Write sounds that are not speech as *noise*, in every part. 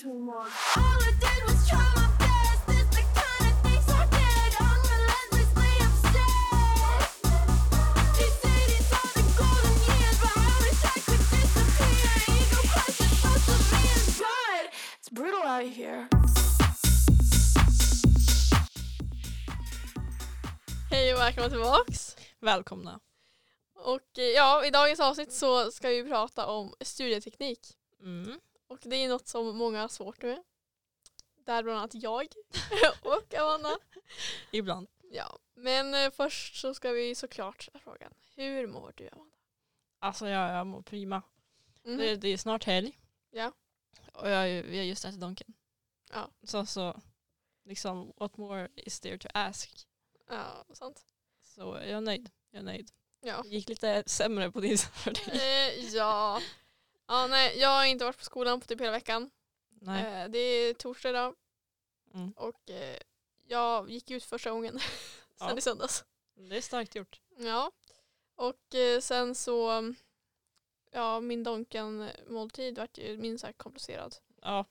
Hej och välkomna tillbaks. Välkomna. Och eh, ja, i dagens avsnitt så ska vi prata om studieteknik. Mm. Och det är något som många har svårt med. Där bland annat jag *laughs* och Amanda. Ibland. Ja, men eh, först så ska vi såklart ställa frågan. Hur mår du Amanda? Alltså jag, jag mår prima. Mhm. Det, det är snart helg. Ja. Och jag, vi har just ätit Donken. Ja. Så, så liksom what more is there to ask? Ja, sant. Så jag är nöjd. Jag är nöjd. Ja. Det gick lite sämre på din *laughs* för dig. Eh, ja. Ja, nej jag har inte varit på skolan på typ hela veckan. Nej. Eh, det är torsdag idag Mm. och eh, jag gick ut första gången *laughs* sen Ja. i söndags. Det är starkt gjort. Ja, och eh, sen så, ja min Donken-måltid vart ju minst sagt komplicerad. Ja.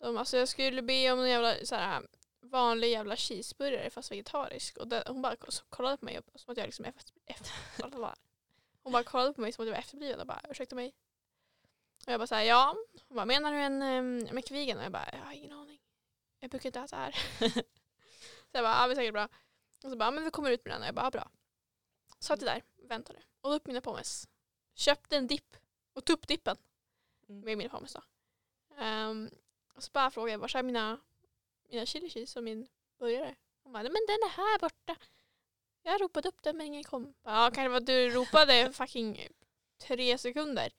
De, alltså jag skulle be om en jävla så här, vanlig jävla cheeseburgare fast vegetarisk och det, hon bara kollade på mig som att jag liksom efter, efter, *laughs* Hon bara kollade på mig som att jag var efterbliven och bara ursäkta mig. Och jag bara såhär ja. Hon bara menar du en um, McVegan? Och jag bara jag har ingen aning. Jag brukar inte äta här. *laughs* så jag bara ja det är säkert bra. Och så bara, men vi kommer ut med den. Och jag bara, ja, bra. Satt jag där, väntade. Och upp mina pommes. Köpte en dipp. Och tog upp dippen. Mm. Med mina pommes då. Ehm, och så bara frågade jag, var är mina, mina chili cheese och min burgare? Hon bara, men den är här borta. Jag ropade upp den men ingen kom. Ja, kanske var du ropade fucking tre sekunder.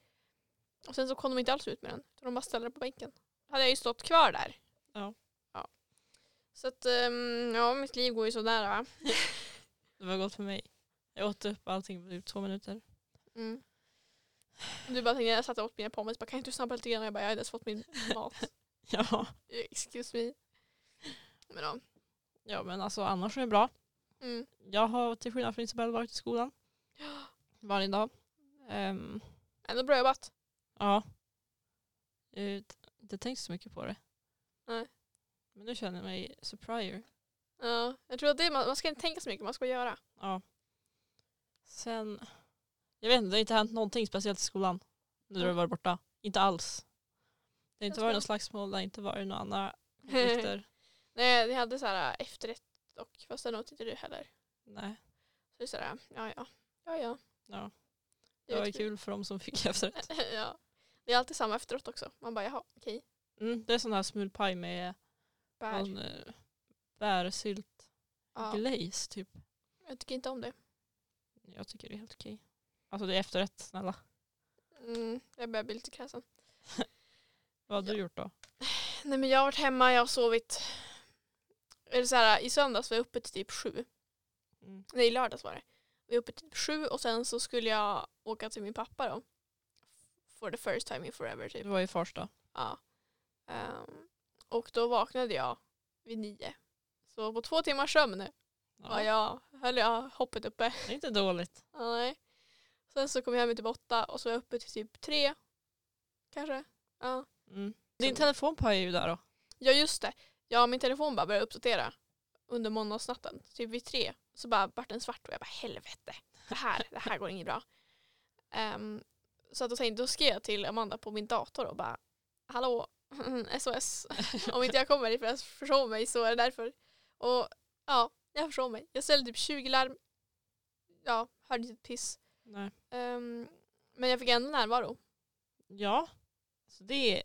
Och sen så kom de inte alls ut med den. De bara ställde den på bänken. Hade jag ju stått kvar där. Ja. ja. Så att, ehm, ja mitt liv går ju sådär va. *laughs* Det var gott för mig. Jag åt upp allting på typ två minuter. Mm. Du bara tänkte, jag satt och åt mina pommes, bara, kan inte du snabba lite grann? Jag bara, jag har inte ens fått min mat. *laughs* Ja. Excuse me. Men ja. ja men alltså annars är det bra. Mm. Jag har till skillnad från Isabelle varit i skolan. *gasps* Varje dag. Ehm, Ändå bra jobbat. Ja. Jag har inte- tänkt så mycket på det. Nej. Men nu känner jag mig superior. Ja, jag tror att det man, man ska inte tänka så mycket, man ska göra. Ja. Sen, jag vet inte, det har inte hänt någonting speciellt i skolan. Nu när du har varit borta. Inte alls. Det har inte varit något slagsmål, det har inte varit några andra *laughs* konflikter. Nej, vi hade så här efterrätt och fast det åt inte du heller. Nej. Så det är så här, ja ja. Ja ja. Ja. Det Det var ju kul för de som fick *laughs* efterrätt. *laughs* ja. Det är alltid samma efteråt också. Man bara jaha, okej. Mm, det är sån här smulpaj med Bär. någon, eh, bärsylt Ja, glaze typ. jag tycker inte om det. Jag tycker det är helt okej. Alltså det är efterrätt, snälla. Mm, jag börjar bli lite kräsen. *laughs* Vad har du gjort då? Nej men jag har varit hemma, jag har sovit. Eller så här, I söndags var jag uppe till typ sju. Mm. Nej i lördags var det. Jag var uppe till typ sju och sen så skulle jag åka till min pappa då. For the first time in forever typ. Det var ju Farsta. Ja. Ehm, och då vaknade jag vid nio. Så på två timmars sömn var Ja. jag, höll jag hoppet uppe. Det är inte dåligt. Ja, nej. Sen så kom jag hem till åtta och så var jag uppe till typ tre. Kanske. Ja. Mm. Din telefon pajar ju där då. Ja just det. Ja min telefon bara började uppdatera under måndagsnatten. Typ vid tre. Så bara vart den svart och jag bara helvete. Det här, det här går inget bra. Ehm, så att då, tänkte, då skrev jag till Amanda på min dator och bara Hallå *laughs* SOS. *laughs* Om inte jag kommer för jag försov mig så är det därför. Och ja, jag försov mig. Jag ställde typ 20 larm. Ja, hörde inte ett piss. Nej. Ehm, men jag fick ändå närvaro. Ja. Så det är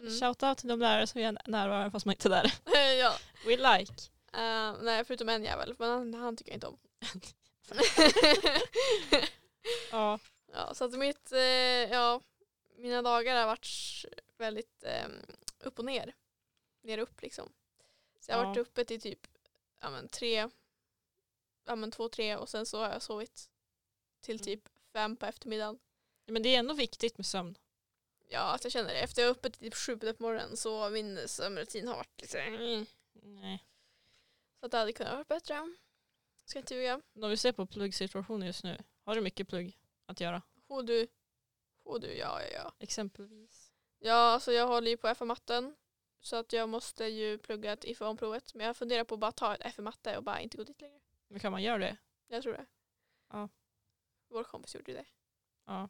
Mm. shoutout till de lärare som är närvarande fast man inte är där. *laughs* ja. We like. Uh, nej, förutom en jävel. Men han, han tycker jag inte om. Ja. Ja, så att mitt, eh, ja, mina dagar har varit väldigt eh, upp och ner. Ner och upp liksom. Så jag har Ja. varit uppe till typ ja, men, tre, ja, men, två, tre och sen så har jag sovit till Mm. typ fem på eftermiddagen. Men det är ändå viktigt med sömn. Ja, att jag känner det. Efter jag är uppe till typ sju på morgonen så min sömnrutin har varit lite mm. Nej. Så att det hade kunnat vara bättre. Ska inte ljuga. Men Om vi ser på pluggsituationen just nu. Har du mycket plugg att göra? Och du. Och du, ja, ja, ja. Exempelvis. Ja, alltså jag håller ju på FA-matten. Så att jag måste ju plugga ett IFA-provet. Men jag funderar på att bara ta ett F i matte och bara inte gå dit längre. Men kan man göra det? Jag tror det. Ja. Vår kompis gjorde det. Ja,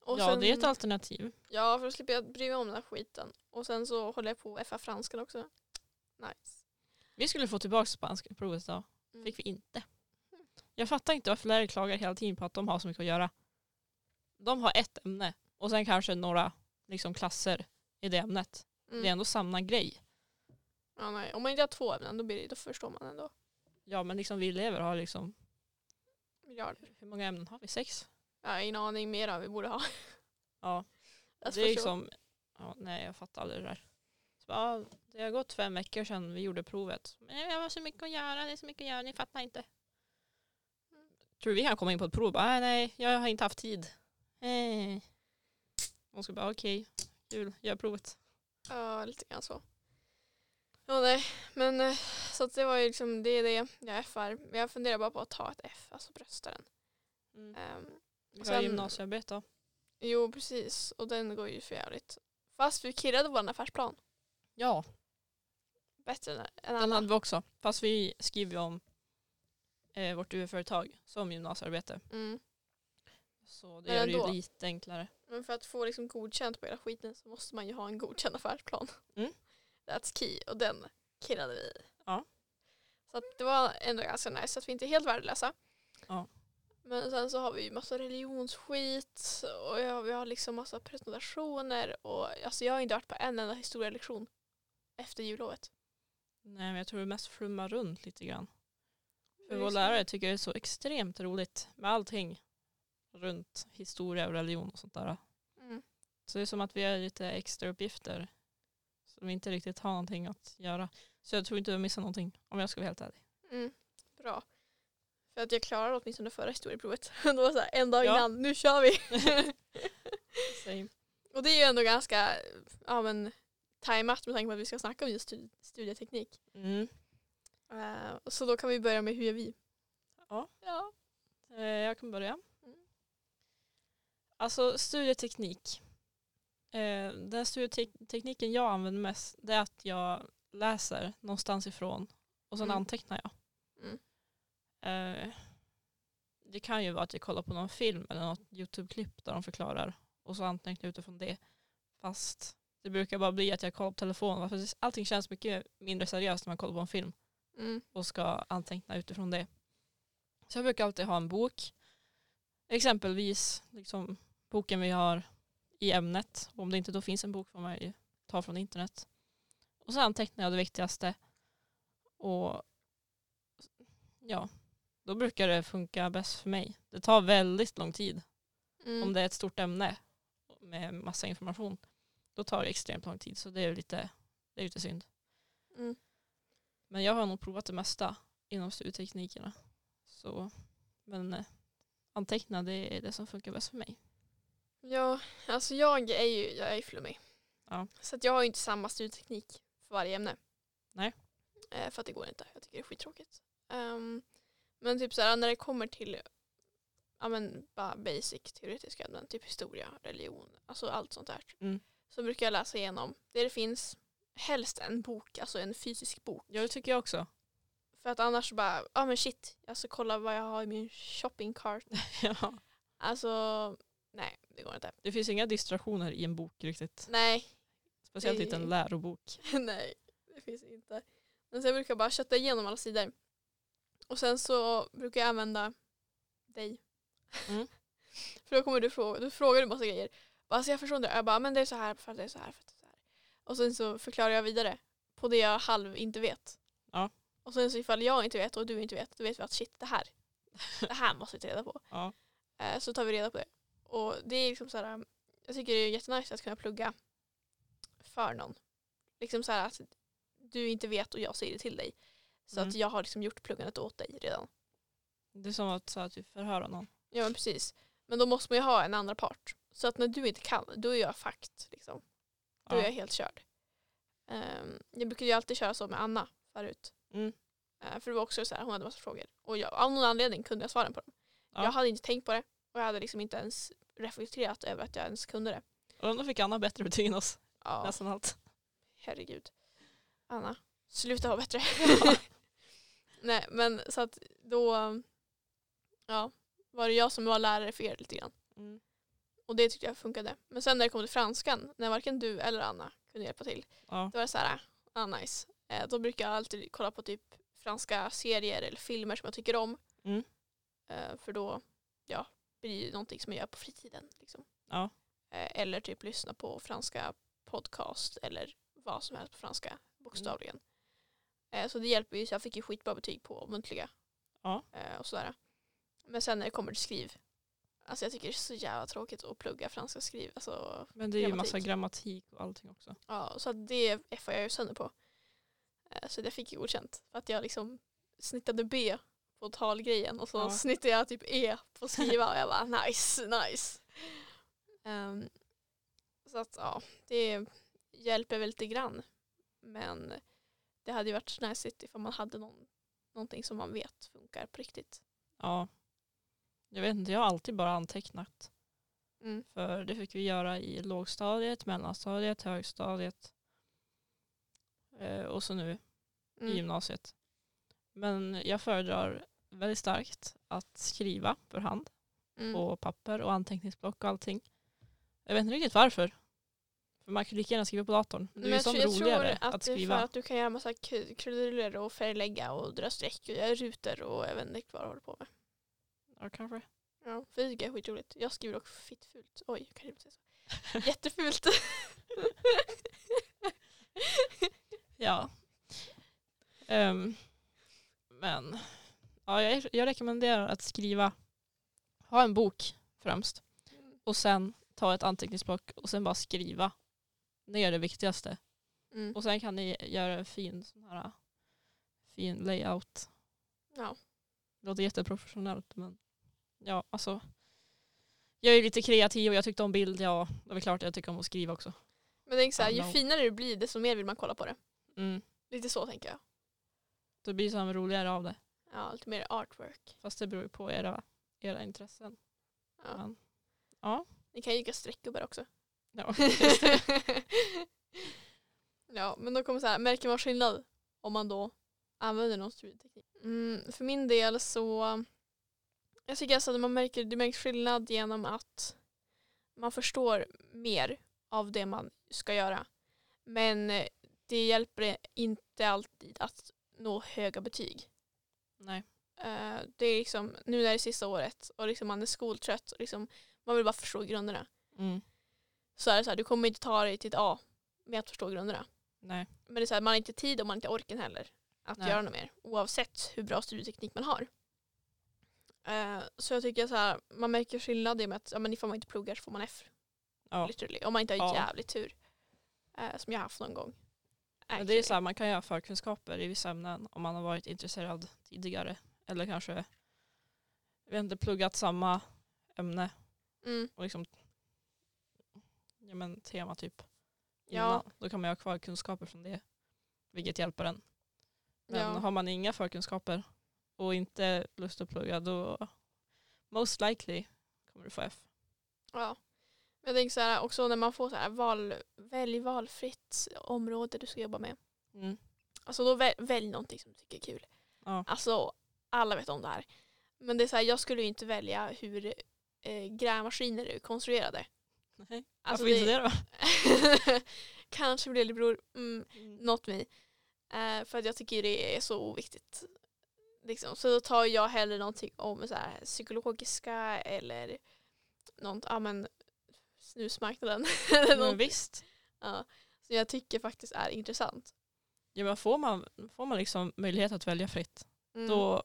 Och ja sen, det är ett alternativ. Ja, för då slipper jag bry mig om den här skiten. Och sen så håller jag på att FA franskan också. Nice. Vi skulle få tillbaka spanska provet idag. Mm. fick vi inte. Jag fattar inte varför lärare klagar hela tiden på att de har så mycket att göra. De har ett ämne och sen kanske några liksom, klasser i det ämnet. Mm. Det är ändå samma grej. Ja, nej. Om man inte har två ämnen då, blir det, då förstår man ändå. Ja men liksom vi elever har liksom, Miljarder. hur många ämnen har vi? Sex? Har ingen aning mer än vi borde ha. Ja. Det är liksom, ja, nej jag fattar aldrig det där. Så, bara, ja, det har gått fem veckor sedan vi gjorde provet. Men jag har så mycket att göra, det är så mycket att göra, ni fattar inte. Tror du vi kan komma in på ett prov? Bara, "Nej, nej, jag har inte haft tid. Eh. De ska bara okej, kul, gör provet. Ja, lite grann så. Ja, nej. Men eh, så att det var ju liksom, det är det jag. Men jag funderar bara på att ta ett F, alltså bröstaren. Mm. Ehm, Vi har gymnasiearbete jo, precis. Och den går ju för jävligt. Fast vi kirrade vår affärsplan. Ja, Bättre än, än den alla. hade vi också. Fast vi skriver ju om eh, vårt UF-företag som gymnasiearbete. Mm. Så det Men gör det ändå. ju lite enklare. Men för att få liksom godkänt på hela skiten så måste man ju ha en godkänd affärsplan. Mm. *laughs* That's key. Och den kirrade vi. Ja. Så att det var ändå ganska nice att vi inte är helt värdelösa. Ja. Men sen så har vi ju massa religionsskit och ja, vi har liksom massa presentationer och alltså jag har inte varit på en enda historielektion efter jullovet. Nej men jag tror det mest flummar runt lite grann. För vår lärare tycker det är så extremt roligt med allting runt historia och religion och sånt där. Mm. Så det är som att vi har lite extra uppgifter som vi inte riktigt har någonting att göra. Så jag tror inte vi missar någonting om jag ska vara helt ärlig. Mm. Bra. För att jag klarade åtminstone förra historieprovet. *laughs* det var så här, en dag Ja. innan, nu kör vi! *laughs* Och det är ju ändå ganska ja, men, tajmat med tanke på att vi ska snacka om just stud- studieteknik. Mm. Eh, så då kan vi börja med hur gör vi? Ja. Ja. Eh, Jag kan börja. Mm. Alltså studieteknik. Eh, Den studietekniken jag använder mest det är att jag läser någonstans ifrån och sen Mm. antecknar jag. Mm. Det kan ju vara att jag kollar på någon film eller något YouTube-klipp där de förklarar och så antecknar jag utifrån det. Fast det brukar bara bli att jag kollar på telefonen. Allting känns mycket mindre seriöst när man kollar på en film Mm. och ska anteckna utifrån det. Så jag brukar alltid ha en bok. Exempelvis liksom, boken vi har i ämnet. Om det inte då finns en bok får man ju ta från internet. Och så antecknar jag det viktigaste. Och ja, då brukar det funka bäst för mig. Det tar väldigt lång tid. Mm. Om det är ett stort ämne med massa information. Då tar det extremt lång tid. Så det är lite, det är lite synd. Mm. Men jag har nog provat det mesta inom studieteknikerna. Så, men eh, anteckna det är det som funkar bäst för mig. Ja, alltså jag är ju jag är flummig. Ja. Så att jag har ju inte samma studieteknik för varje ämne. Nej. Eh, för att det går inte. Jag tycker det är skittråkigt. Ehm, men typ såhär när det kommer till ja, men, bara basic teoretiska ämnen, typ historia, religion, alltså allt sånt där. Mm. Så brukar jag läsa igenom det det finns. Helst en bok, alltså en fysisk bok. Ja det tycker jag också. För att annars bara, ja men shit, jag ska kolla vad jag har i min shopping cart. *laughs* ja. Alltså, nej det går inte. Det finns inga distraktioner i en bok riktigt. Nej, Speciellt Det- inte en lärobok. *laughs* Nej, det finns inte. Men så jag brukar bara kötta igenom alla sidor. Och sen så brukar jag använda dig. Mm. *laughs* för då kommer du fråga, du frågar du massa grejer. Alltså jag förstår inte. Jag bara, men det är så här för att det är så här för att det är så här. Och sen så förklarar jag vidare på det jag halv inte vet. Ja. Och sen så ifall jag inte vet och du inte vet, då vet vi att shit det här, *laughs* det här måste vi ta reda på. Ja. Eh, så tar vi reda på det. Och det är liksom så här, jag tycker det är jättenice att kunna plugga för någon. Liksom så här att du inte vet och jag säger det till dig. Så Mm. att jag har liksom gjort pluggandet åt dig redan. Det är som att, så att vi förhör någon. Ja men precis. Men då måste man ju ha en andra part. Så att när du inte kan, då är jag fakt. Liksom. Då är Ja. jag helt körd. Ehm, jag brukade ju alltid köra så med Anna förut. Mm. Eh, för det var också så här, hon hade massa frågor. Och jag, av någon anledning kunde jag svaren på dem. Ja. Jag hade inte tänkt på det. Och jag hade liksom inte ens reflekterat över att jag ens kunde det. Och ändå fick Anna bättre betyg än oss. Ja, nästan allt. herregud. Anna, sluta vara bättre. *laughs* *laughs* Nej men så att då ja, var det jag som var lärare för er lite grann. Mm. Och det tyckte jag funkade. Men sen när det kom till franskan, när varken du eller Anna kunde hjälpa till, Ja. då var det så här, ah nice. Eh, då brukar jag alltid kolla på typ franska serier eller filmer som jag tycker om. Mm. Eh, för då ja, blir det någonting som jag gör på fritiden. Liksom. Ja. Eh, eller typ lyssna på franska podcast eller vad som helst på franska bokstavligen. Eh, så det hjälper ju, så jag fick ju skitbra betyg på muntliga. Ja. Eh, och sådär. Men sen när det kommer till skriv, alltså jag tycker det är så jävla tråkigt att plugga franska skriv. Alltså, Men det är ju Grammatik. massa grammatik och allting också. ja, så det effar jag ju sönder på. Eh, så det fick jag godkänt. För att jag liksom snittade B på talgrejen och så Ja. snittade jag typ E på skriva och jag bara *laughs* nice, nice. Ehm, så att ja, det hjälper väl lite grann. Men det hade ju varit nice ifall man hade någon, någonting som man vet funkar på riktigt. Ja. Jag vet inte, jag har alltid bara antecknat. Mm. För det fick vi göra i lågstadiet, mellanstadiet, högstadiet. Eh, och så nu i Mm. gymnasiet. Men jag föredrar väldigt starkt att skriva för hand Mm. på papper och anteckningsblock och allting. Jag vet inte riktigt varför. För man kan lika gärna skriva på datorn. Det är ju jag, sånt roligare att, att skriva. för att du kan göra massa k- krudelurer och färglägga och dra streck och göra rutor och jag vet inte riktigt vad du håller på med. Ja, kanske. Ja, för det tycker jag är skitroligt. Jag skriver dock fittfult. Oj, jag kan inte säga så. Jättefult. *laughs* Ja. Ehm, men ja, jag, jag rekommenderar att skriva, ha en bok främst och sen ta ett anteckningsblock och sen bara skriva ner det viktigaste. Mm. Och sen kan ni göra en fin sån här fin layout. Ja. Det låter jätteprofessionellt men ja alltså jag är lite kreativ och jag tyckte om bild, ja det är väl klart att jag tycker om att skriva också. Men tänk så här, ju finare det blir desto mer vill man kolla på det. Mm. Lite så tänker jag. Det blir som roligare av det. Ja, lite mer artwork. Fast det beror ju på era, era intressen. Ja. Men, ja. Ni kan ju göra streckgubbar också. ja. *laughs* ja, men då kommer så här, märker man skillnad om man då använder någon studieteknik? Mm, för min del så jag tycker alltså att man märker, det märks skillnad genom att man förstår mer av det man ska göra. Men eh, det hjälper inte alltid att nå höga betyg. Nej. Eh, det är liksom, nu är det sista året och liksom man är skoltrött och liksom, man vill bara förstå grunderna. Mm. Så är det så här, du kommer inte ta dig till ett A med att förstå grunderna. Nej. Men det är så här, man har inte tid och man har inte orken heller att Nej. göra något mer. Oavsett hur bra studieteknik man har. Eh, så jag tycker så här, man märker skillnad i och med att ja, men ifall man inte pluggar så får man F. Ja. Literally. Om man inte har Ja. jävligt tur. Eh, som jag har haft någon gång. Men det är så här, man kan ju ha förkunskaper i vissa ämnen om man har varit intresserad tidigare. Eller kanske jag vet inte, pluggat samma ämne Mm. och liksom ja, men, tema typ. Ja. Då kan man ju ha kvar kunskaper från det. Vilket hjälper en. Men Ja. har man inga förkunskaper och inte lust att plugga då most likely kommer du få F. ja. Men Jag tänker så här, också när man får så här val, välj valfritt område du ska jobba med. Mm. Alltså då välj, välj någonting som du tycker är kul. Ja. Alltså alla vet om det här. Men det är så här, jag skulle ju inte välja hur eh, grävmaskiner är konstruerade. Nej. Alltså, Varför inte det då? *laughs* Kanske för det lillebror, mm, not me. Eh, för att jag tycker det är så oviktigt. Liksom. Så då tar jag hellre någonting om så här, psykologiska eller något, ja men snusmarknaden. *laughs* Men visst. ja, som jag tycker faktiskt är intressant. Ja, men får, man, får man liksom möjlighet att välja fritt Mm. då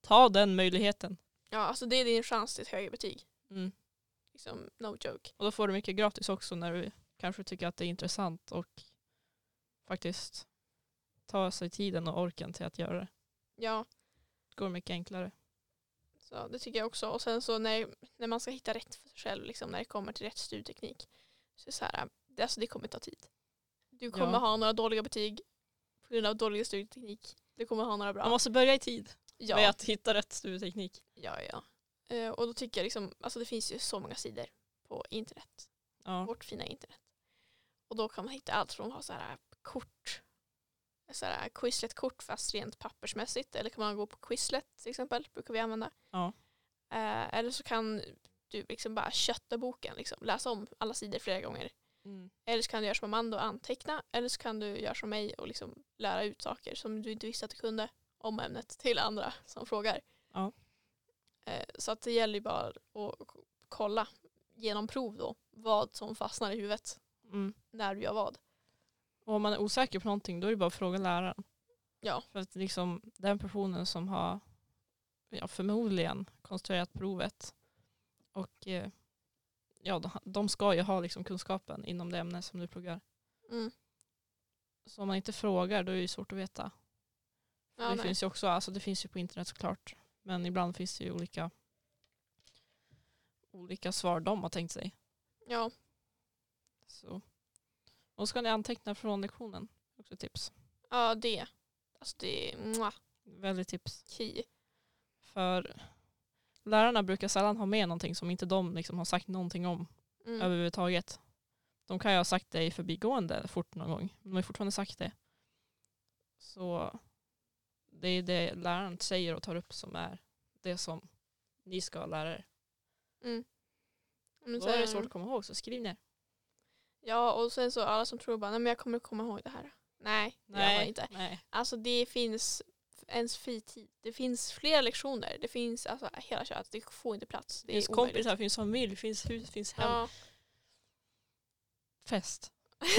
ta den möjligheten. Ja, alltså det är din chans till ett högre betyg. Mm. Liksom, no joke. Och då får du mycket gratis också när du kanske tycker att det är intressant och faktiskt ta sig tiden och orken till att göra det. Ja, Det går mycket enklare. så det tycker jag också. Och sen så när, när man ska hitta rätt för sig själv, liksom, när det kommer till rätt studieteknik, så så här, det, alltså, det kommer ta tid. Du kommer Ja. ha några dåliga betyg på grund av dålig studieteknik. Du kommer ha några bra. Man måste börja i tid med ja, att hitta rätt studieteknik. ja, ja. Eh, och då tycker jag liksom, alltså det finns ju så många sidor på internet. Ja. Vårt fina internet. Och då kan man hitta allt från att ha så här kort, så här Quizlet-kort fast rent pappersmässigt. Eller kan man gå på Quizlet till exempel, brukar vi använda. Ja. Eh, eller så kan du liksom bara kötta boken, liksom, läsa om alla sidor flera gånger. Mm. Eller så kan du göra som Amanda och anteckna. Eller så kan du göra som mig och liksom lära ut saker som du inte visste att du kunde om ämnet till andra som frågar. Ja. Eh, så att det gäller ju bara att kolla genom prov då vad som fastnar i huvudet Mm. när du gör vad. Och om man är osäker på någonting då är det bara att fråga läraren. Ja. För att liksom den personen som har ja, förmodligen konstruerat provet och eh, ja, de- ska ju ha liksom kunskapen inom det ämne som du pluggar. Mm. Så om man inte frågar då är det svårt att veta. Ja, det nej. finns ju också, alltså det finns ju på internet såklart. Men ibland finns det ju olika olika svar de har tänkt sig. ja. Så. Och ska ni anteckna från lektionen. Också tips. ja, det. Alltså det är mwah, Väldigt tips. key. För lärarna brukar sällan ha med någonting som inte de liksom har sagt någonting om Mm. överhuvudtaget. De kan ju ha sagt det i förbigående fort någon gång. Men de har ju fortfarande sagt det. Så det är det läraren säger och tar upp som är det som ni ska lära er. Mm. Men Då är det svårt att komma ihåg så skriv ner. Ja, och sen så alla som tror bara, nej men jag kommer komma ihåg det här. Nej, det gör man inte. nej. Alltså det finns ens fritid. Det finns flera lektioner. Det finns alltså hela köret. Det får inte plats. Det Det finns omöjligt. kompisar, det finns familj, det finns hus, det finns hem. Ja. Fest. *laughs*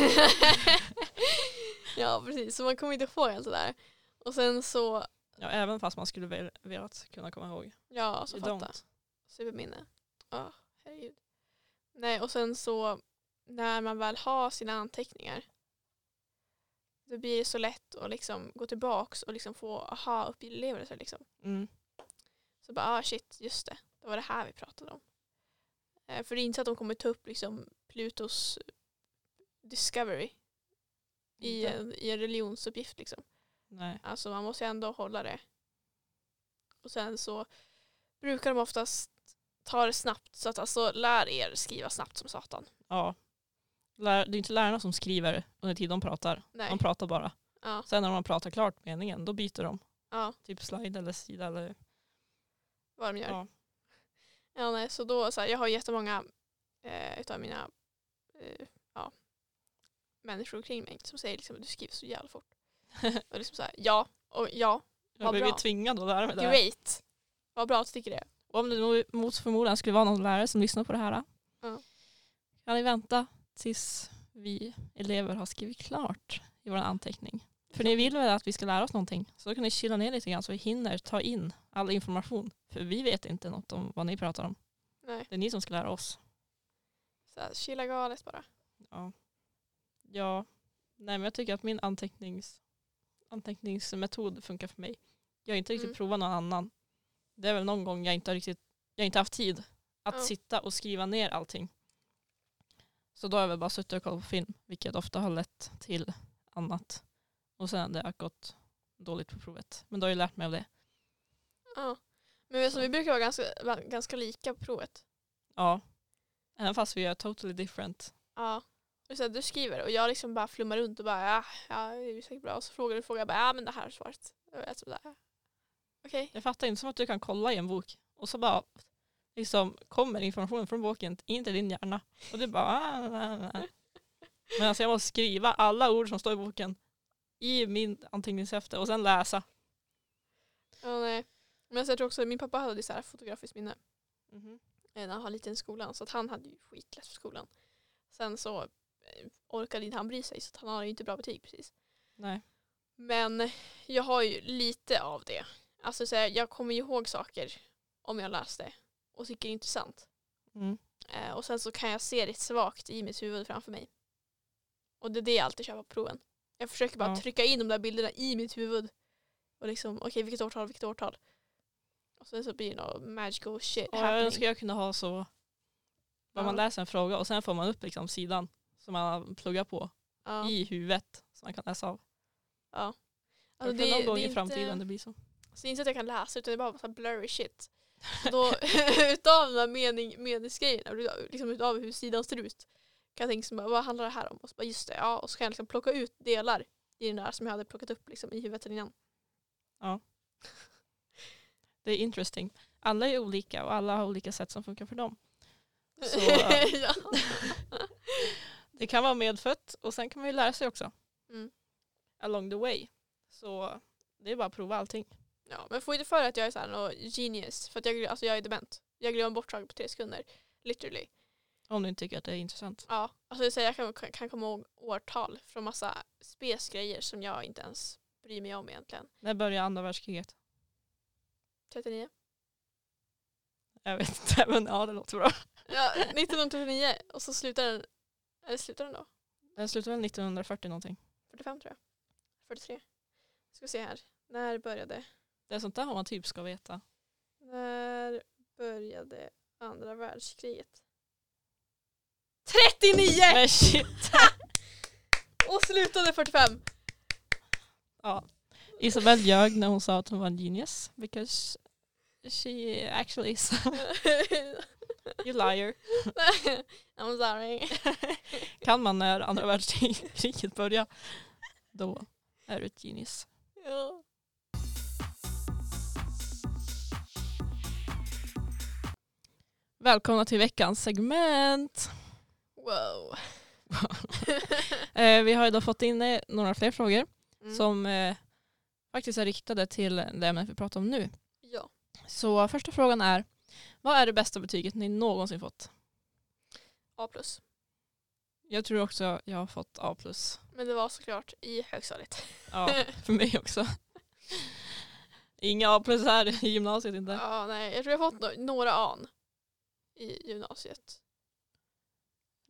ja, precis. Så man kommer inte ihåg allt det där. Och sen så, Ja, även fast man skulle väl velat kunna komma ihåg. ja, alltså You fatta. don't. Superminne. Ja, herregud. Nej, och sen så när man väl har sina anteckningar då blir det så lätt att liksom gå tillbaks och liksom få aha-upplevelser. Liksom. Mm. Så bara, ah shit, just det. Det var det här vi pratade om. Eh, för det är inte så att de kommer ta upp liksom Plutos discovery i en, i en religionsuppgift. Liksom. Nej. Alltså man måste ändå hålla det. Och sen så brukar de oftast ta det snabbt. Så att alltså lär er skriva snabbt som satan. Ja. Lär, det är inte lärarna som skriver under tiden de pratar. Nej. De pratar bara. Ja, Sen när de pratar klart meningen, då byter de. ja, Typ slide eller sida eller... vad de gör. Ja. Ja. nej, så då, så här, jag har jättemånga eh, utav mina eh, ja, människor kring mig som säger liksom, du skriver så jävla fort. *laughs* och liksom så här, ja, och ja, Jag Vad blev bra. tvingad att lära mig det här. great. Vad bra att du tycker det. Och om det mot förmodan skulle vara någon lärare som lyssnar på det här. Ja. Kan ni vänta tills vi elever har skrivit klart i vår anteckning. För ni vill väl att vi ska lära oss någonting. Så då kan ni chilla ner lite grann så vi hinner ta in all information. För vi vet inte något om vad ni pratar om. Nej, Det är ni som ska lära oss. så här, chilla galet bara. Ja. Ja. Nej men jag tycker att min antecknings, anteckningsmetod funkar för mig. Jag har inte riktigt Mm. provat någon annan. Det är väl någon gång jag inte har riktigt, jag inte haft tid att Ja. sitta och skriva ner allting. Så då har jag väl bara suttit och kollat på film, vilket ofta har lett till annat. Och sen har det gått dåligt på provet. Men då har jag lärt mig av det. Ja. Men du, vi brukar vara ganska, ganska lika på provet. Ja. Även fast vi är totally different. Ja. Och så här, du skriver och jag liksom bara flummar runt och bara ja, ja det är säkert bra. Och så frågar du frågar jag bara ja men det här är svaret. Okej. Jag fattar inte som att du kan kolla i en bok och så bara liksom kommer informationen från boken in till din hjärna. Och du bara ah, ah, ah. Men alltså jag måste skriva alla ord som står i boken i min anteckningshäfte och sen läsa. Ja, nej. Men alltså, jag tror också att min pappa hade så här fotografiskt minne. Mhm. eh, när han var liten i skolan. Så att han hade ju skitlätt för skolan. Sen så eh, orkade inte han bry sig så att han hade ju inte bra betyg precis. Nej. Men jag har ju lite av det. Alltså så här, jag kommer ju ihåg saker om jag läste och tycker det är intressant. Mm. Eh, och sen så kan jag se det svagt i mitt huvud framför mig. Och det är det jag alltid kör på proven. Jag försöker bara Ja. trycka in de där bilderna i mitt huvud. Och liksom, okej vilket årtal, vilket årtal. Och sen så blir det något magical shit jag happening. önskar jag kunde ha så när man Ja. läser en fråga och sen får man upp liksom sidan som man har pluggat på Ja. i huvudet som man kan läsa av. Ja. Alltså, Alltså, någon gång är i framtiden Inte, det blir så. så det är inte att jag kan läsa utan det är bara massa blurry shit. Då, *laughs* utav den här mening, meningsgrejerna, liksom utav hur sidan ser ut, kan jag tänka bara, vad handlar det här om? Och så bara, just det, ja. Och så kan jag liksom plocka ut delar i den där som jag hade plockat upp liksom, i huvudet innan. Det är interesting. Alla är olika och alla har olika sätt som funkar för dem. Så *laughs* ja. *laughs* det kan vara medfött och sen kan man ju lära sig också. Mm. Along the way. Så det är bara att prova allting. Ja, men få inte för att jag är så här, någon genius. För att jag, alltså, jag är dement. Jag glömmer bort saker på tre sekunder. Literally. Om du inte tycker att det är intressant. Ja, alltså så jag kan, kan komma ihåg årtal från massa spesgrejer som jag inte ens bryr mig om egentligen. När började andra världskriget? 39. Jag vet inte, *laughs* men ja det låter bra. Ja, 1939 och så slutar den, eller slutar den då? Den slutade väl 1940 någonting. 45 tror jag. 43. Ska vi se här. När började, Det är sånt där man typ ska veta. när började andra världskriget? 39! Men shit. *laughs* Och slutade 45! Ja. Isabelle ljög när hon sa att hon var en genius. Because she actually is. *laughs* you liar. *laughs* I'm sorry. Kan man när andra världskriget börjar, då är du ett genius. ja. Välkomna till veckans segment. Wow. *laughs* Eh, vi har idag fått in eh, några fler frågor Mm. som eh, faktiskt är riktade till det ämnet vi pratar om nu. Ja. Så första frågan är, vad är det bästa betyget ni någonsin fått? A. Jag tror också jag har fått A+. Men det var såklart i högstadiet. Ja, *laughs* för mig också. Inga A plus här i gymnasiet inte. Ja, nej, jag tror jag har fått no- några an i gymnasiet.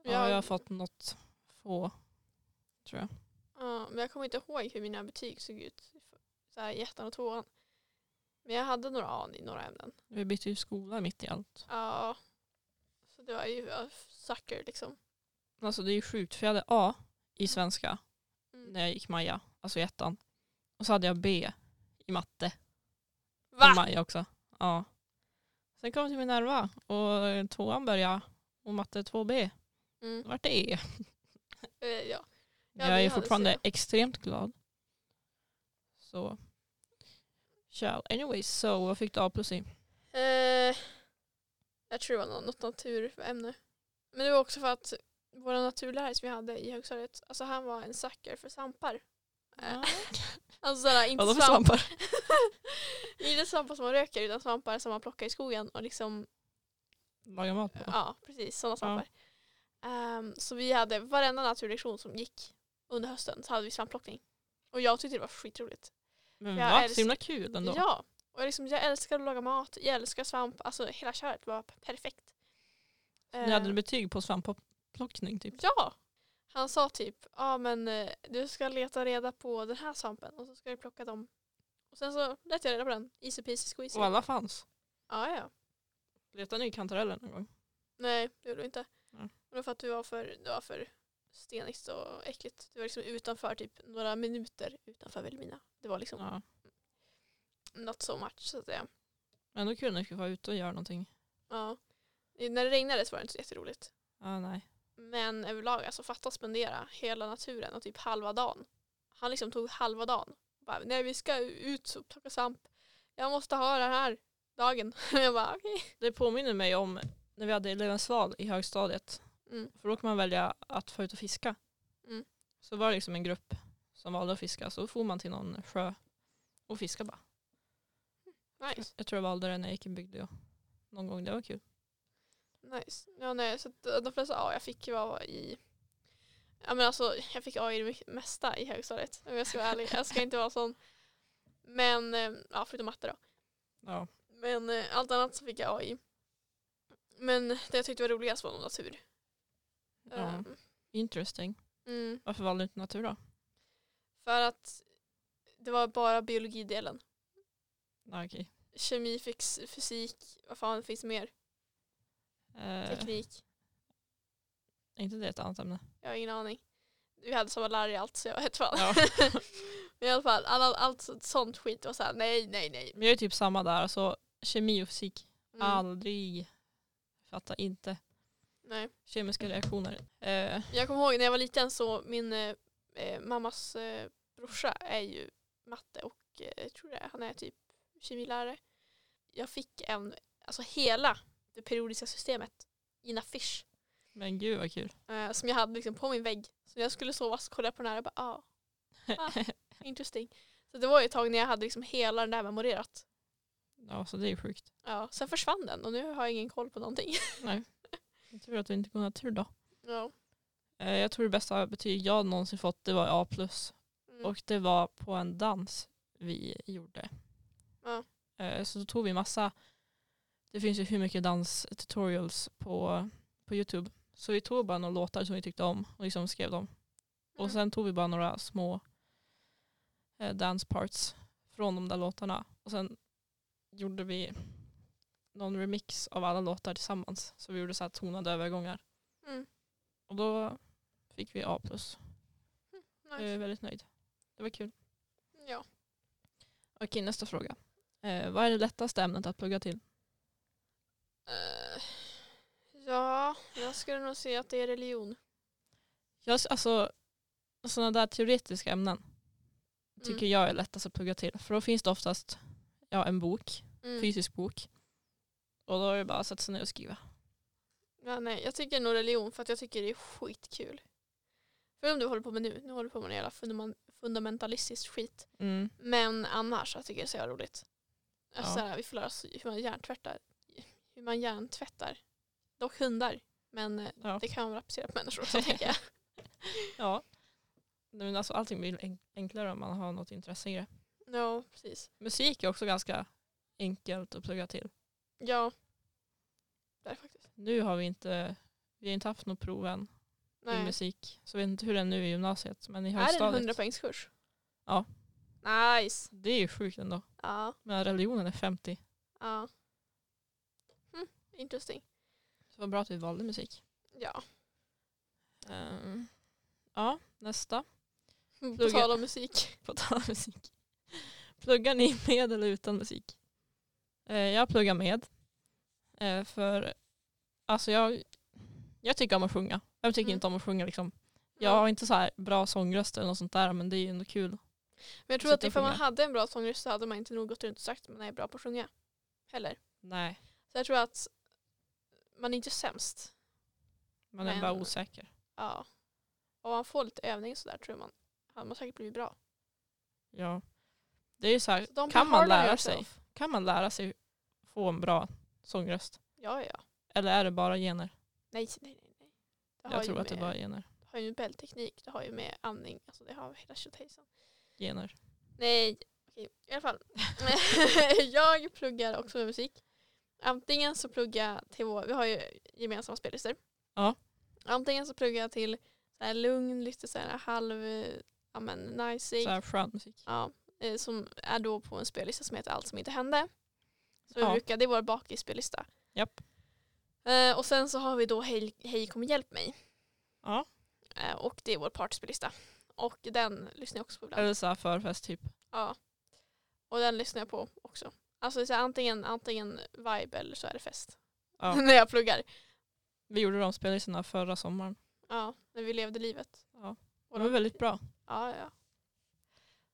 Ja, jag har fått något få, tror jag. Ja, men jag kommer inte ihåg hur mina betyg såg ut så här, i ettan och tvåan. Men jag hade några an i några ämnen. Vi bytte ju skola mitt i allt. Ja. Så det var ju sucker liksom. Alltså det är ju sjukt för jag hade A i svenska Mm. när jag gick Maja, alltså i ettan. Och så hade jag B i matte Va? Maja också. Ja. Sen kom till Minerva och tvåan började och matte 2B. Mm. Vart det E. Eh, ja. Ja, jag är fortfarande C. extremt glad. Så. Shall. Anyways, så vad fick du A plus i? Eh, jag tror det var nå- något naturämne. Men det var också för att vår naturlärare som vi hade i högstadiet, alltså han var en sucker för svampar. Eh, *laughs* Alltså såhär, inte Vadå för svamp. svampar? *laughs* inte svampar som man röker utan svampar som man plockar i skogen och liksom, Laga mat på? ja precis sådana svampar. Ehm, så vi hade varenda naturlektion som gick under hösten så hade vi svampplockning. Och jag tyckte det var skitroligt. Men jag va? älsk- Så himla kul ändå. Ja, och jag, liksom, jag älskar att laga mat, jag älskar svamp, alltså hela köret var perfekt. Ni hade Ehm, betyg på svampplockning typ? Ja! Han sa typ, ja men eh, du ska leta reda på den här svampen och så ska du plocka dem. Och sen så letade jag reda på den, easy peasy squeezy. Och alla fanns? Ja, ja. Letade ni kantareller någon gång? Nej, det gjorde vi inte. Mm. Det var för att det var för, det var för stenigt och äckligt. Det var liksom utanför typ några minuter utanför Vilhelmina. Det var liksom Ja. not so much så att säga. Men ändå kul när fick vara ute och göra någonting. Ja. När det regnade så var det inte så jätteroligt. Ja, nej. Men överlag, alltså fatta spendera hela naturen och typ halva dagen. Han liksom tog halva dagen. Bara, Nej vi ska ut och plocka svamp. Jag måste ha den här dagen. *laughs* jag bara okej. Det påminner mig om när vi hade elevens val i högstadiet. Mm. För då kan man välja att få ut och fiska. Mm. Så var det liksom en grupp som valde att fiska. Så får man till någon sjö och fiska bara. Nice. Jag tror jag valde det när jag gick i bygd. Någon gång, det var kul. Nice. Ja, nej, så eh, de flesta A jag fick var i Ja men alltså jag fick A i det mesta i högstadiet om jag ska vara ärlig. Jag ska inte vara sån. Men, eh, ja förutom matte då. Ja. Men eh, allt annat så fick jag A i. Men det jag tyckte var roligast var nog natur. ja. Ehm, Interesting. mm. Varför valde du inte natur då? För att det var bara biologidelen. Okej. Kemi, fysik, vad fan finns mer? Eh, Teknik. är inte det ett annat ämne? Jag har ingen aning. Vi hade samma lärare i allt så jag vet fan. Ja. *laughs* Men i alla fall, all, allt sånt skit var såhär nej, nej, nej. Men jag är typ samma där. Alltså, kemi och fysik. Mm, Aldrig. Fattar inte. nej. Kemiska reaktioner. Eh, Jag kommer ihåg när jag var liten så min eh, eh, mammas eh, brorsa är ju matte och eh, jag tror det han är typ kemilärare. Jag fick en, alltså hela det periodiska systemet i en affisch men gud vad kul. eh, som jag hade liksom på min vägg. Så när jag skulle sova så kollade jag på den här och bara ah, ah *laughs* interesting. Så det var ju ett tag när jag hade liksom hela den där memorerat. ja, så det är ju sjukt. Ja, sen försvann den och nu har jag ingen koll på någonting. *laughs* Nej. Jag tror att du inte kommer ha tur då. Ja. Eh, jag tror det bästa betyg jag någonsin fått det var A+. Mm. Och det var på en dans vi gjorde. Ja. Eh, Så då tog vi massa, det finns ju hur mycket danstutorials på, på Youtube. Så vi tog bara några låtar som vi tyckte om och liksom skrev dem. Och Mm. sen tog vi bara några små eh, dance parts från de där låtarna. Och sen gjorde vi någon remix av alla låtar tillsammans. Så vi gjorde så här tonade övergångar. Mm. Och då fick vi A+. Jag är Nice. väldigt nöjd. Det var kul. Ja. Okej, nästa fråga. Eh, vad är det lättaste ämnet att plugga till? Eh, ja, jag skulle nog säga att det är religion. Jag, alltså, sådana där teoretiska ämnen tycker Mm. jag är lättast att plugga till. För då finns det oftast ja, en bok, Mm. fysisk bok. Och då är det bara att sätta sig ner och skriva. Ja, nej, jag tycker nog religion för att jag tycker det är skitkul. För om du håller på med nu, nu håller du på med en jävla fundament- fundamentalistisk skit. Mm. Men annars jag tycker jag det är så jävla roligt. Alltså, Ja. såhär, vi får lära oss hur man hjärntvättar. Hur man hjärntvättar. Dock hundar. Men eh, Ja. det kan man väl applicera på människor också *laughs* tänker jag. ja. Men alltså, allting blir enk- enklare om man har något intresse i det. Ja, precis. Musik är också ganska enkelt att plugga till. Ja. Det är faktiskt. Nu har vi inte, vi har inte haft något prov än i Nej. musik. Så jag vet inte hur det är nu i gymnasiet. Men i Är det en högstadiet. 100 poängskurs? Ja. Nice. Det är ju sjukt ändå. Ja. Men religionen är 50. Ja. Interesting. Så vad bra att vi valde musik. Ja. Ehm, ja, nästa. *laughs* På tal om musik. *laughs* På tal om musik. Pluggar ni med eller utan musik? Eh, jag pluggar med. Eh, för alltså jag, jag tycker om att sjunga. Jag tycker Mm. inte om att sjunga liksom. Jag Ja. har inte så här bra sångröst eller något sånt där men det är ju ändå kul. Men jag tror att och ifall man hade en bra sångröst så hade man inte nog gått runt och sagt att man är bra på att sjunga. Heller. Nej, Så jag tror att man är inte sämst. man är Men- bara osäker. Ja. Om man får lite övning så där tror man hade man säkert blivit bra. Ja. Det är ju så här, Så kan man lära sig? Kan man lära sig få en bra sångröst? Ja, ja. Eller är det bara gener? Nej, nej, nej. nej. Jag tror att det med- bara är gener. Det har ju med bällteknik, det har ju med andning, alltså det har hela tjottejsan. gener. Nej, okej. I alla fall. *laughs* jag pluggar också med musik. Antingen så pluggar jag till vår, vi har ju gemensamma spellistor. Ja. Antingen så pluggar jag till så här lugn, lite så här halv, ja men nice Så här skön musik. ja, eh, Som är då på en spellista som heter Allt som inte hände. Så Ja. vi brukar, det är vår bakisspellista. Japp. Eh, och sen så har vi då Hej, Hej kom och hjälp mig. Ja. Eh, och det är vår partyspellista. Och den lyssnar jag också på ibland. Eller så här förfest typ. Ja. Och den lyssnar jag på också. Alltså så här, antingen, antingen vibe eller så är det fest. Ja. *laughs* när jag pluggar. Vi gjorde de spellistorna förra sommaren. Ja, när vi levde livet. Ja. De var väldigt bra. Ja, ja.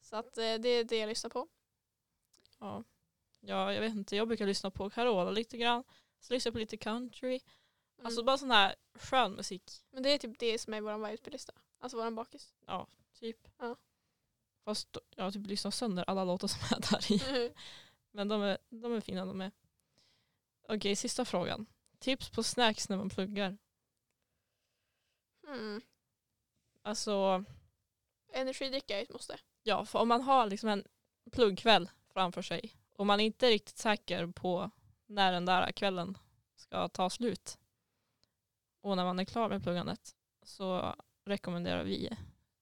Så att eh, det är det jag lyssnar på. Ja. ja, jag vet inte. Jag brukar lyssna på Carola lite grann. Så lyssnar jag på lite country. Mm. Alltså bara sån här skön musik. Men det är typ det som är vår vibe-spellista. Alltså vår bakis. Ja, typ. Ja. Fast jag har typ lyssnat sönder alla låtar som är där i. *laughs* Men de är, de är fina de är. Okej, sista frågan. Tips på snacks när man pluggar. mm. Alltså, Energidricka är ett måste. ja, för om man har liksom en pluggkväll framför sig och man inte är riktigt säker på när den där kvällen ska ta slut och när man är klar med pluggandet så rekommenderar vi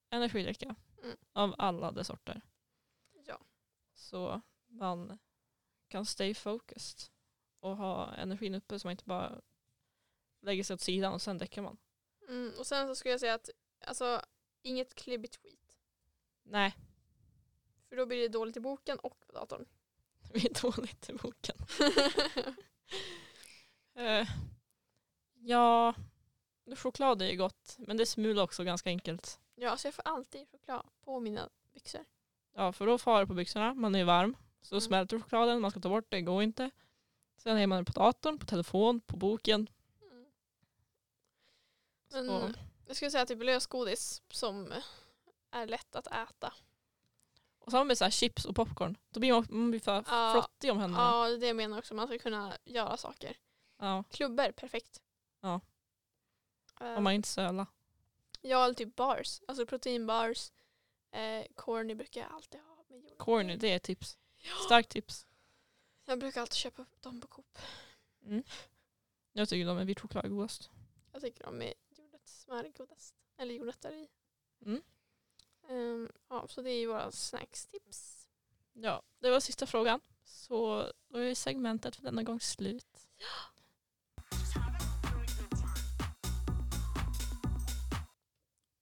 energidricka Mm. av alla de sorter. Ja. Så man kan stay focused och ha energin uppe så man inte bara lägger sig åt sidan och sen däckar man. Mm. Och sen så skulle jag säga att alltså, inget klibbigt skit. Nej, För då blir det dåligt i boken och på datorn. *laughs* vi är dåligt i boken. *laughs* Eh, ja, choklad är ju gott men det smular också ganska enkelt. Ja, så jag får alltid choklad på mina byxor. Ja för då far det på byxorna, man är varm. Så Mm. smälter chokladen, man ska ta bort det, går inte. Sen är man på datorn, på telefon, på boken. Men Så, jag skulle säga typ lösgodis som är lätt att äta. och samma med så här chips och popcorn. Då blir man, man blir för Ja. flottig om händerna. Ja, det det jag menar också. Man ska kunna göra saker. Ja, Klubbor, perfekt. Ja. Eh, om man inte söla. Ja, eller typ bars. Alltså proteinbars. Eh, corny brukar jag alltid ha. Med. Corny, det är tips. Ja. Starkt tips. Jag brukar alltid köpa dem på Coop. Mm. Jag tycker de är vit choklad godast. Jag tycker de är jordnötssmör godast. Eller jordnötter i. Mm. Ehm, ja, så det är våra snackstips. Ja, det var sista frågan. Så då är segmentet för denna gång slut.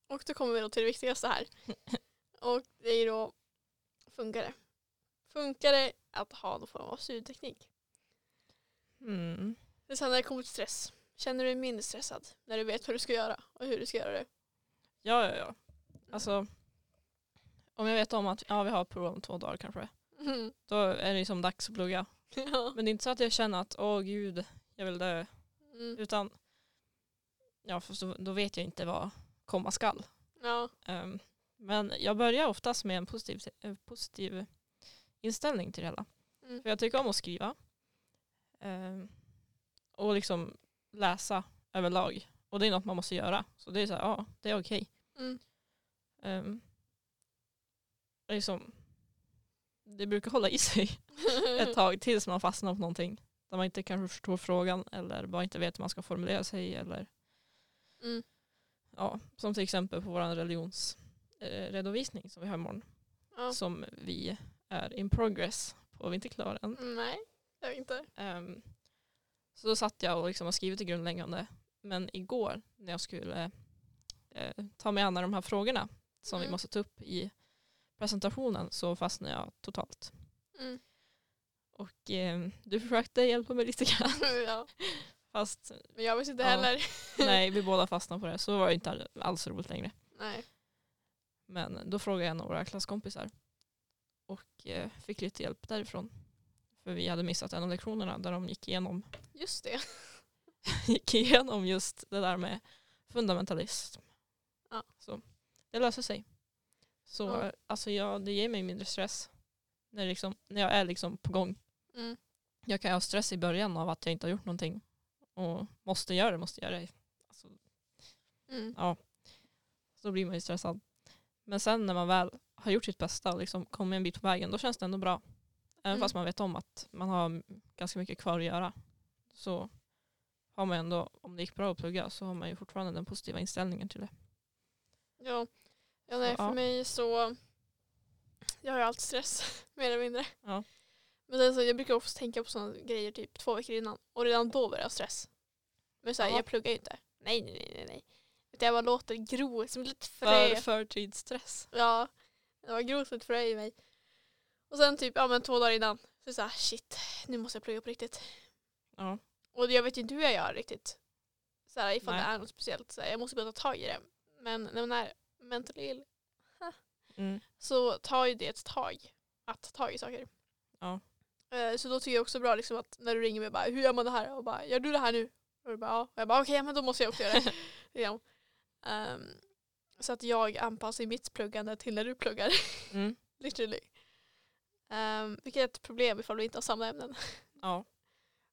Och då kommer vi då till det viktigaste här. *laughs* Och det är då, funkar det? Funkar det att ha någon form av studieteknik? Mm. Det är sen när det kommer till stress. Känner du dig mindre stressad när du vet vad du ska göra och hur du ska göra det? Ja, ja, ja. Alltså, om jag vet om att ja, vi har prov om två dagar kanske, Mm. då är det som dags att plugga. *laughs* Ja. Men det är inte så att jag känner att åh gud, jag vill dö. Mm. Utan, ja, för då, då vet jag inte vad komma skall. ja. Ehm, men jag börjar oftast med en positiv, eh, positiv inställning till det hela. Mm. För jag tycker om att skriva. Ehm, och liksom läsa överlag. Och det är något man måste göra. Så det är så här, ja, det är okej. Mm. Ehm, liksom, det brukar hålla i sig *laughs* ett tag tills man fastnar på någonting. Där man inte kanske förstår frågan eller bara inte vet hur man ska formulera sig. Eller, Mm. ja, som till exempel på vår religionsredovisning som vi har imorgon. Ja. Som vi är in progress på, vi är inte klara än. Nej, jag inte. Ehm, så då satt jag och liksom har skrivit det grundläggande. Men igår när jag skulle eh, ta mig an de här frågorna som vi Mm. måste ta upp i presentationen så fastnade jag totalt. Mm. Och eh, du försökte hjälpa mig lite grann. *laughs* ja. Fast Men jag visste inte Ja. heller. nej, *laughs* vi båda fastnade på det. Så var det inte alls roligt längre. Nej. Men då frågade jag en av våra klasskompisar. Och eh, fick lite hjälp därifrån. För vi hade missat en av lektionerna där de gick igenom Just det. *laughs* gick igenom just det där med fundamentalism. Ja. Så det löser sig. Så Ja. alltså jag, det ger mig mindre stress när, liksom, när jag är liksom på gång. Mm. Jag kan ha stress i början av att jag inte har gjort någonting och måste göra det, måste göra det. Alltså, Mm. ja, så blir man ju stressad. Men sen när man väl har gjort sitt bästa och liksom kommer en bit på vägen, då känns det ändå bra. Även Mm. fast man vet om att man har ganska mycket kvar att göra. Så har man ändå, om det gick bra att plugga, så har man ju fortfarande den positiva inställningen till det. Ja. ja, nej, Så, för ja. mig så jag har ju alltid stress, *laughs* mer eller mindre. Ja. Men sen så, jag brukar också tänka på sådana grejer typ två veckor innan och redan då börjar jag stress. Men så här, Jaha. jag pluggar ju inte. Nej, nej, nej, nej. Utan jag bara låter gro som ett litet För frö. förtidsstress. Ja, det var grovt ett frö i mig. Och sen typ, ja men två dagar innan, så här, shit, nu måste jag plugga på riktigt. Ja. Och jag vet ju inte hur jag gör riktigt. Så här, ifall Nej. det är något speciellt. Så här, jag måste börja ta tag i det. Men när man är mentally ill Mm. så tar ju det ett tag att ta tag i saker. Ja. Eh, Så då tycker jag också bra liksom att när du ringer mig bara hur gör man det här? Och bara gör du det här nu? Och du bara ja. Och jag bara okej men då måste jag också göra det. *laughs* Liksom. Ehm, så att jag anpassar mitt pluggande till när du pluggar. Mm. *laughs* Literally. Um, vilket är ett problem ifall vi inte har samma ämnen. Ja.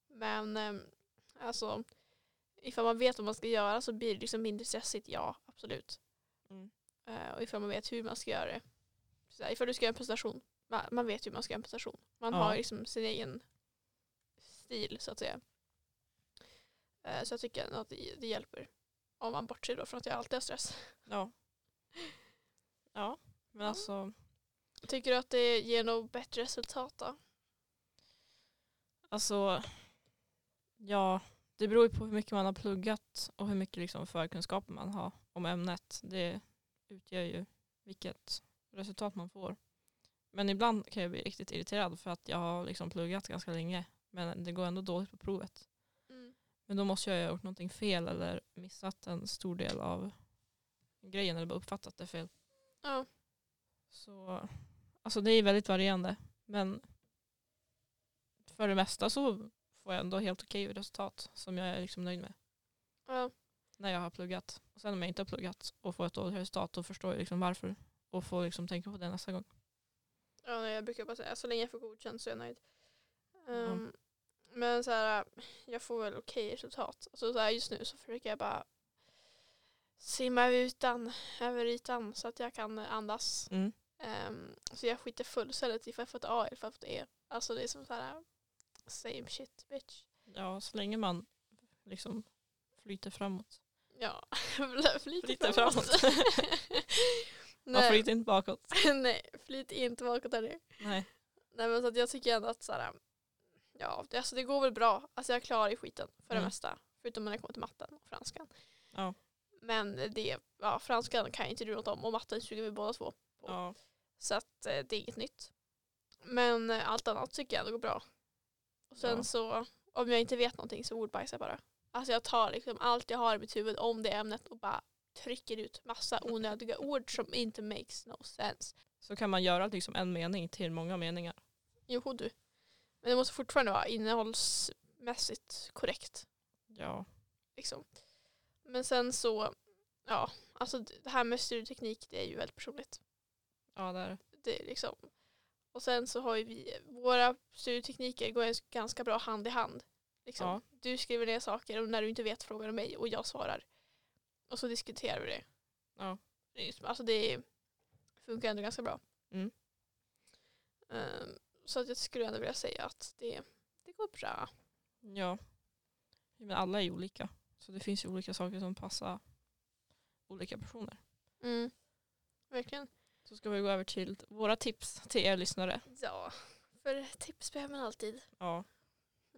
Men um, alltså ifall man vet vad man ska göra så blir det liksom mindre stressigt, ja absolut. Mm. Eh, och ifall man vet hur man ska göra det. Så här, ifall du ska göra en presentation, man, man vet hur man ska göra en presentation. Man Ja. har liksom sin egen stil så att säga. Eh, så jag tycker att det, det hjälper. Om man bortser då från att jag alltid har stress. Ja. *laughs* Ja, men Ja. alltså Tycker du att det ger något bättre resultat då? Alltså, ja, det beror ju på hur mycket man har pluggat och hur mycket liksom förkunskaper man har om ämnet. Det utgör ju vilket resultat man får. Men ibland kan jag bli riktigt irriterad för att jag har liksom pluggat ganska länge men det går ändå dåligt på provet. Men då måste jag ha gjort någonting fel eller missat en stor del av grejen eller bara uppfattat det fel. Ja. Så alltså det är väldigt varierande. Men för det mesta så får jag ändå helt okej resultat som jag är liksom nöjd med Ja. när jag har pluggat. Och sen om jag inte har pluggat och får ett dåligt resultat då förstår jag liksom varför och får liksom tänka på det nästa gång. Ja, jag brukar bara säga så länge jag får godkänt så är jag nöjd. Ehm, Men så här, jag får väl okej resultat. Alltså, så här, just nu så försöker jag bara simma utan, över ytan så att jag kan andas. Mm. Ehm, så jag skiter fullständigt ifall jag får ett A eller ifall jag får ett E. Alltså det är som så här same shit bitch. Ja, så länge man liksom flyter framåt. Ja, *laughs* flyt Flyter framåt. framåt. *laughs* Man flyter inte bakåt. *laughs* nej, flyt inte bakåt hörni. Nej. Nej men så att jag tycker ändå att så här, ja det, alltså det går väl bra. Alltså jag klarar ju skiten för det Mm. mesta. Förutom när det kommer till matten och franskan. Ja. Men det, ja franskan kan jag inte du något om och matten suger vi båda två. på. Ja. Så att eh, det är inget nytt. Men eh, allt annat tycker jag ändå går bra. Och sen Ja. så om jag inte vet någonting så ordbajsar jag bara. Alltså jag tar liksom allt jag har i mitt huvud om det ämnet och bara trycker ut massa onödiga ord som inte makes no sense. Så kan man göra liksom en mening till många meningar. Jo du. Men det måste fortfarande vara innehållsmässigt korrekt. Ja. Liksom. Men sen så, ja, alltså det här med studieteknik det är ju väldigt personligt. Ja, det är det. Det är liksom. Och sen så har ju vi, våra studietekniker går ganska bra hand i hand. Liksom. Ja. Du skriver ner saker och när du inte vet frågar du mig och jag svarar. Och så diskuterar vi det. Ja. Alltså det funkar ändå ganska bra. Mm. Ehm, så att jag skulle ändå vilja säga att det, det går bra. Ja. Men alla är olika. Så det finns ju olika saker som passar olika personer. Mm. Verkligen. Så ska vi gå över till våra tips till er lyssnare. Ja, för tips behöver man alltid. Ja.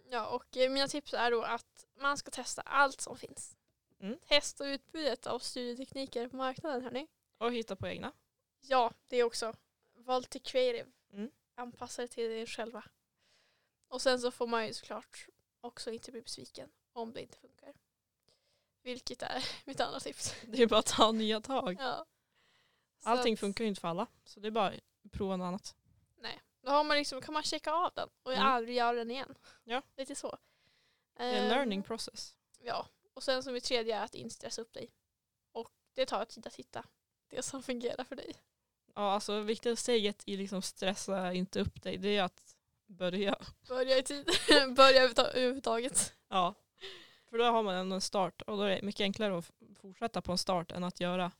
Ja, och eh, mina tips är då att man ska testa allt som finns. Mm. Testa utbudet av studietekniker på marknaden hörni. Och hitta på egna. Ja, det är också. Val till creative. Anpassa det till er själva. Och sen så får man ju såklart också inte bli besviken om det inte funkar. Vilket är *laughs* mitt andra tips. *laughs* Det är bara att ta nya tag. Ja. Allting att- funkar ju inte för alla. Så det är bara att prova något annat. Då har man liksom, kan man checka av den och Mm. aldrig göra den igen. Ja. *laughs* Lite så. Det är en Ehm, learning process. Ja, och sen som mitt tredje är att inte stressa upp dig. Och det tar tid att hitta det som fungerar för dig. Ja, alltså viktiga steget i liksom stressa inte upp dig, det är att börja. Börja i tid. *laughs* Börja överhuvudta- överhuvudtaget. Ja. För då har man ändå en start och då är det mycket enklare att fortsätta på en start än att göra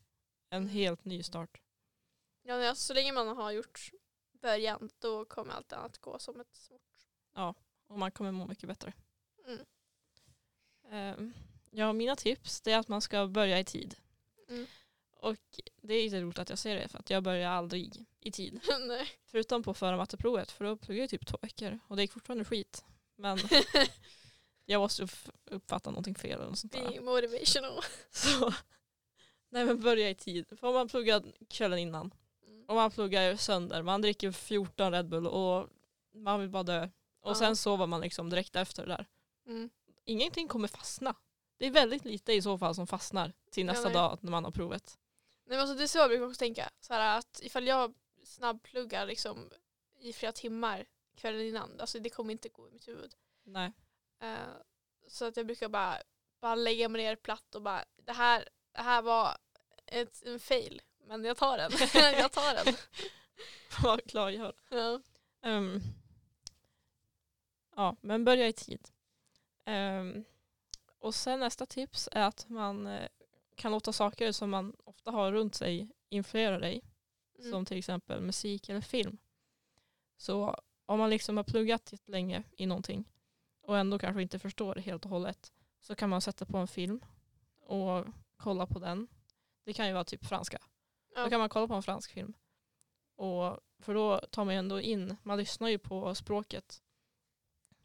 en helt ny start. Ja, alltså, så länge man har gjort början då kommer allt annat gå som ett smort. Och man kommer må mycket bättre. Mm. Ehm, Ja, mina tips är att man ska börja i tid. Mm. Och det är lite roligt att jag säger det för att jag börjar aldrig i tid. *laughs* nej. Förutom på förra matteprovet för då pluggade jag typ två veckor och det gick fortfarande skit. Men *laughs* jag måste upp- uppfatta någonting fel eller något sånt där. Being motivational. *laughs* Så, nej men börja i tid. För om man pluggar kvällen innan Mm. och man pluggar sönder, man dricker 14 Red Bull och man vill bara dö. Och Ja. sen sover man liksom direkt efter det där. Mm. Ingenting kommer fastna. Det är väldigt lite i så fall som fastnar till Ja, nästa nej. dag när man har provet. Nej, men alltså, det är så jag brukar också tänka. Så här, att ifall jag snabbpluggar liksom, i flera timmar kvällen innan, alltså, det kommer inte gå i mitt huvud. Nej. Eh, så att jag brukar bara, bara lägga mig ner platt och bara det här, det här var ett, en fail. Men jag tar den. *laughs* jag tar den. *laughs* Vad klargör. Ja. Ehm, ja, men börja i tid. Ehm, och sen nästa tips är att man eh, kan låta saker som man ofta har runt sig influera dig. Mm. Som till exempel musik eller film. Så om man liksom har pluggat länge i någonting och ändå kanske inte förstår det helt och hållet så kan man sätta på en film och kolla på den. Det kan ju vara typ franska. Ja. Då kan man kolla på en fransk film. Och, för då tar man ju ändå in, man lyssnar ju på språket.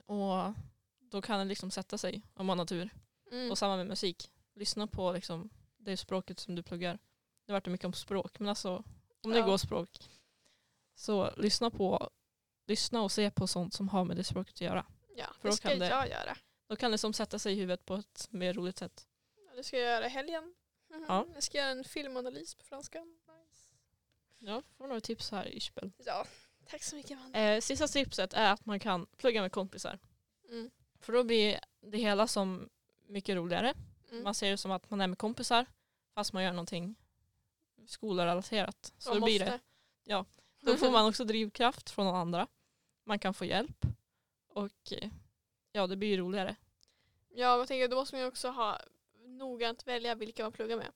Och då kan det liksom sätta sig om man har tur. Mm. Och samma med musik. Lyssna på liksom det språket som du pluggar. Det vart mycket om språk. Men alltså om det Ja. går språk. Så lyssna på lyssna och se på sånt som har med det språket att göra. ja, för det ska kan det- jag göra. Då kan det som sätta sig i huvudet på ett mer roligt sätt. Ja, Det ska jag göra i helgen. Mhm. Ja. Jag ska göra en filmanalys på franska. Nice. Ja, får några tips här Ishbel. Ja, tack så mycket Amanda. Eh, sista tipset är att man kan plugga med kompisar. Mm. För då blir det hela som mycket roligare. Mm. Man ser det som att man är med kompisar fast man gör någonting skolrelaterat. Så Man blir det måste. Då får *laughs* man också drivkraft från de andra. Man kan få hjälp. Och eh, ja, det blir ju roligare. Ja, jag tänker då måste man ju också ha noggrant välja vilka man pluggar med.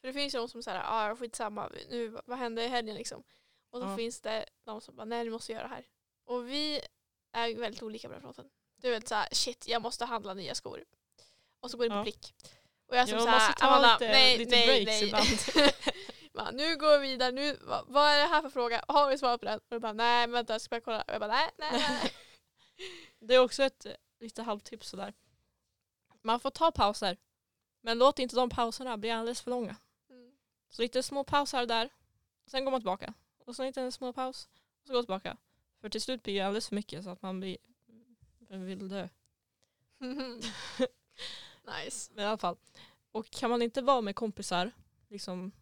För det finns ju de som säger ah skitsamma, nu, vad händer i helgen liksom? Och så Ja. finns det de som bara nej du måste göra det här. Och vi är väldigt olika på den fronten. Du vet såhär shit jag måste handla nya skor. Och så går det på Ja. blick. Och jag som Ja, såhär Amanda, lite- nej lite nej nej. *laughs* bara, nu går vi vidare, nu, vad, vad är det här för fråga? Har vi svarat på den? Och du bara nej men vänta jag ska bara kolla. Och jag bara nej nej nej. *laughs* Det är också ett eh, lite halvtips sådär. Man får ta pauser. Men låt inte de pauserna bli alldeles för långa. Mm. Så lite små pauser där. Sen går man tillbaka. Och så lite en små paus. Och så går man tillbaka. För till slut blir det alldeles för mycket så att man blir vill dö. *laughs* nice. Men i alla fall. Och kan man inte vara med kompisar liksom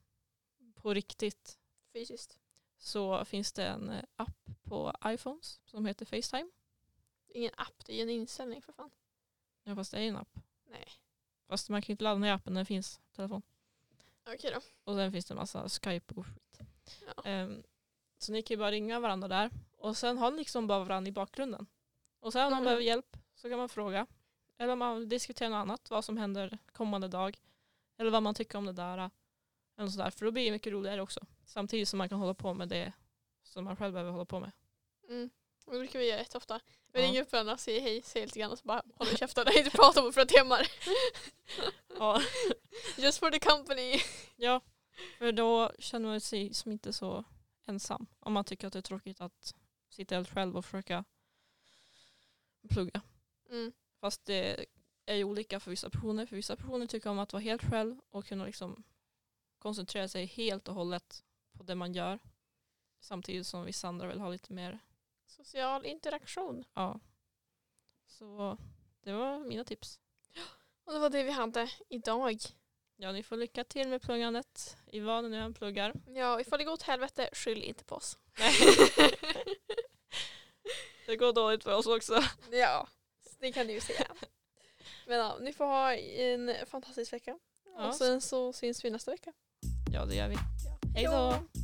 på riktigt Fysiskt. så finns det en eh, app på iPhones som heter Facetime. Ingen app, det är ju en inställning för fan. Ja fast det är en app. Nej. Fast man kan inte ladda ner appen, den finns på telefon. Okej då. Och sen finns det en massa Skype och skit. Ja. Ehm, så ni kan ju bara ringa varandra där. Och sen har ni liksom bara varandra i bakgrunden. Och sen om man Mm. behöver hjälp så kan man fråga. Eller man diskuterar något annat, vad som händer kommande dag. Eller vad man tycker om det där. Eller sådär. För då blir det mycket roligare också. Samtidigt som man kan hålla på med det som man själv behöver hålla på med. Mm. Och det brukar vi göra rätt ofta. Vi Ja. ringer upp varandra, säger hej, säger lite grann och så bara håller käften och *laughs* inte pratar på flera timmar. *laughs* Ja. *laughs* Just for the company. ja, för då känner man sig som inte så ensam. Om man tycker att det är tråkigt att sitta helt själv och försöka plugga. Mm. Fast det är ju olika för vissa personer. För vissa personer tycker om att vara helt själv och kunna liksom koncentrera sig helt och hållet på det man gör. Samtidigt som vissa andra vill ha lite mer, Social interaktion. ja. Så det var mina tips. *gasps* Och det var det vi hade idag. Ja, ni får lycka till med pluggandet i vad ni nu än pluggar. Ja, ifall det går åt helvete, skyll inte på oss. *laughs* Det går dåligt för oss också. *laughs* ja, det kan du ju säga. Men ja, ni får ha en fantastisk vecka. Ja. Och sen så syns vi nästa vecka. Ja, det gör vi. Ja. Hej då!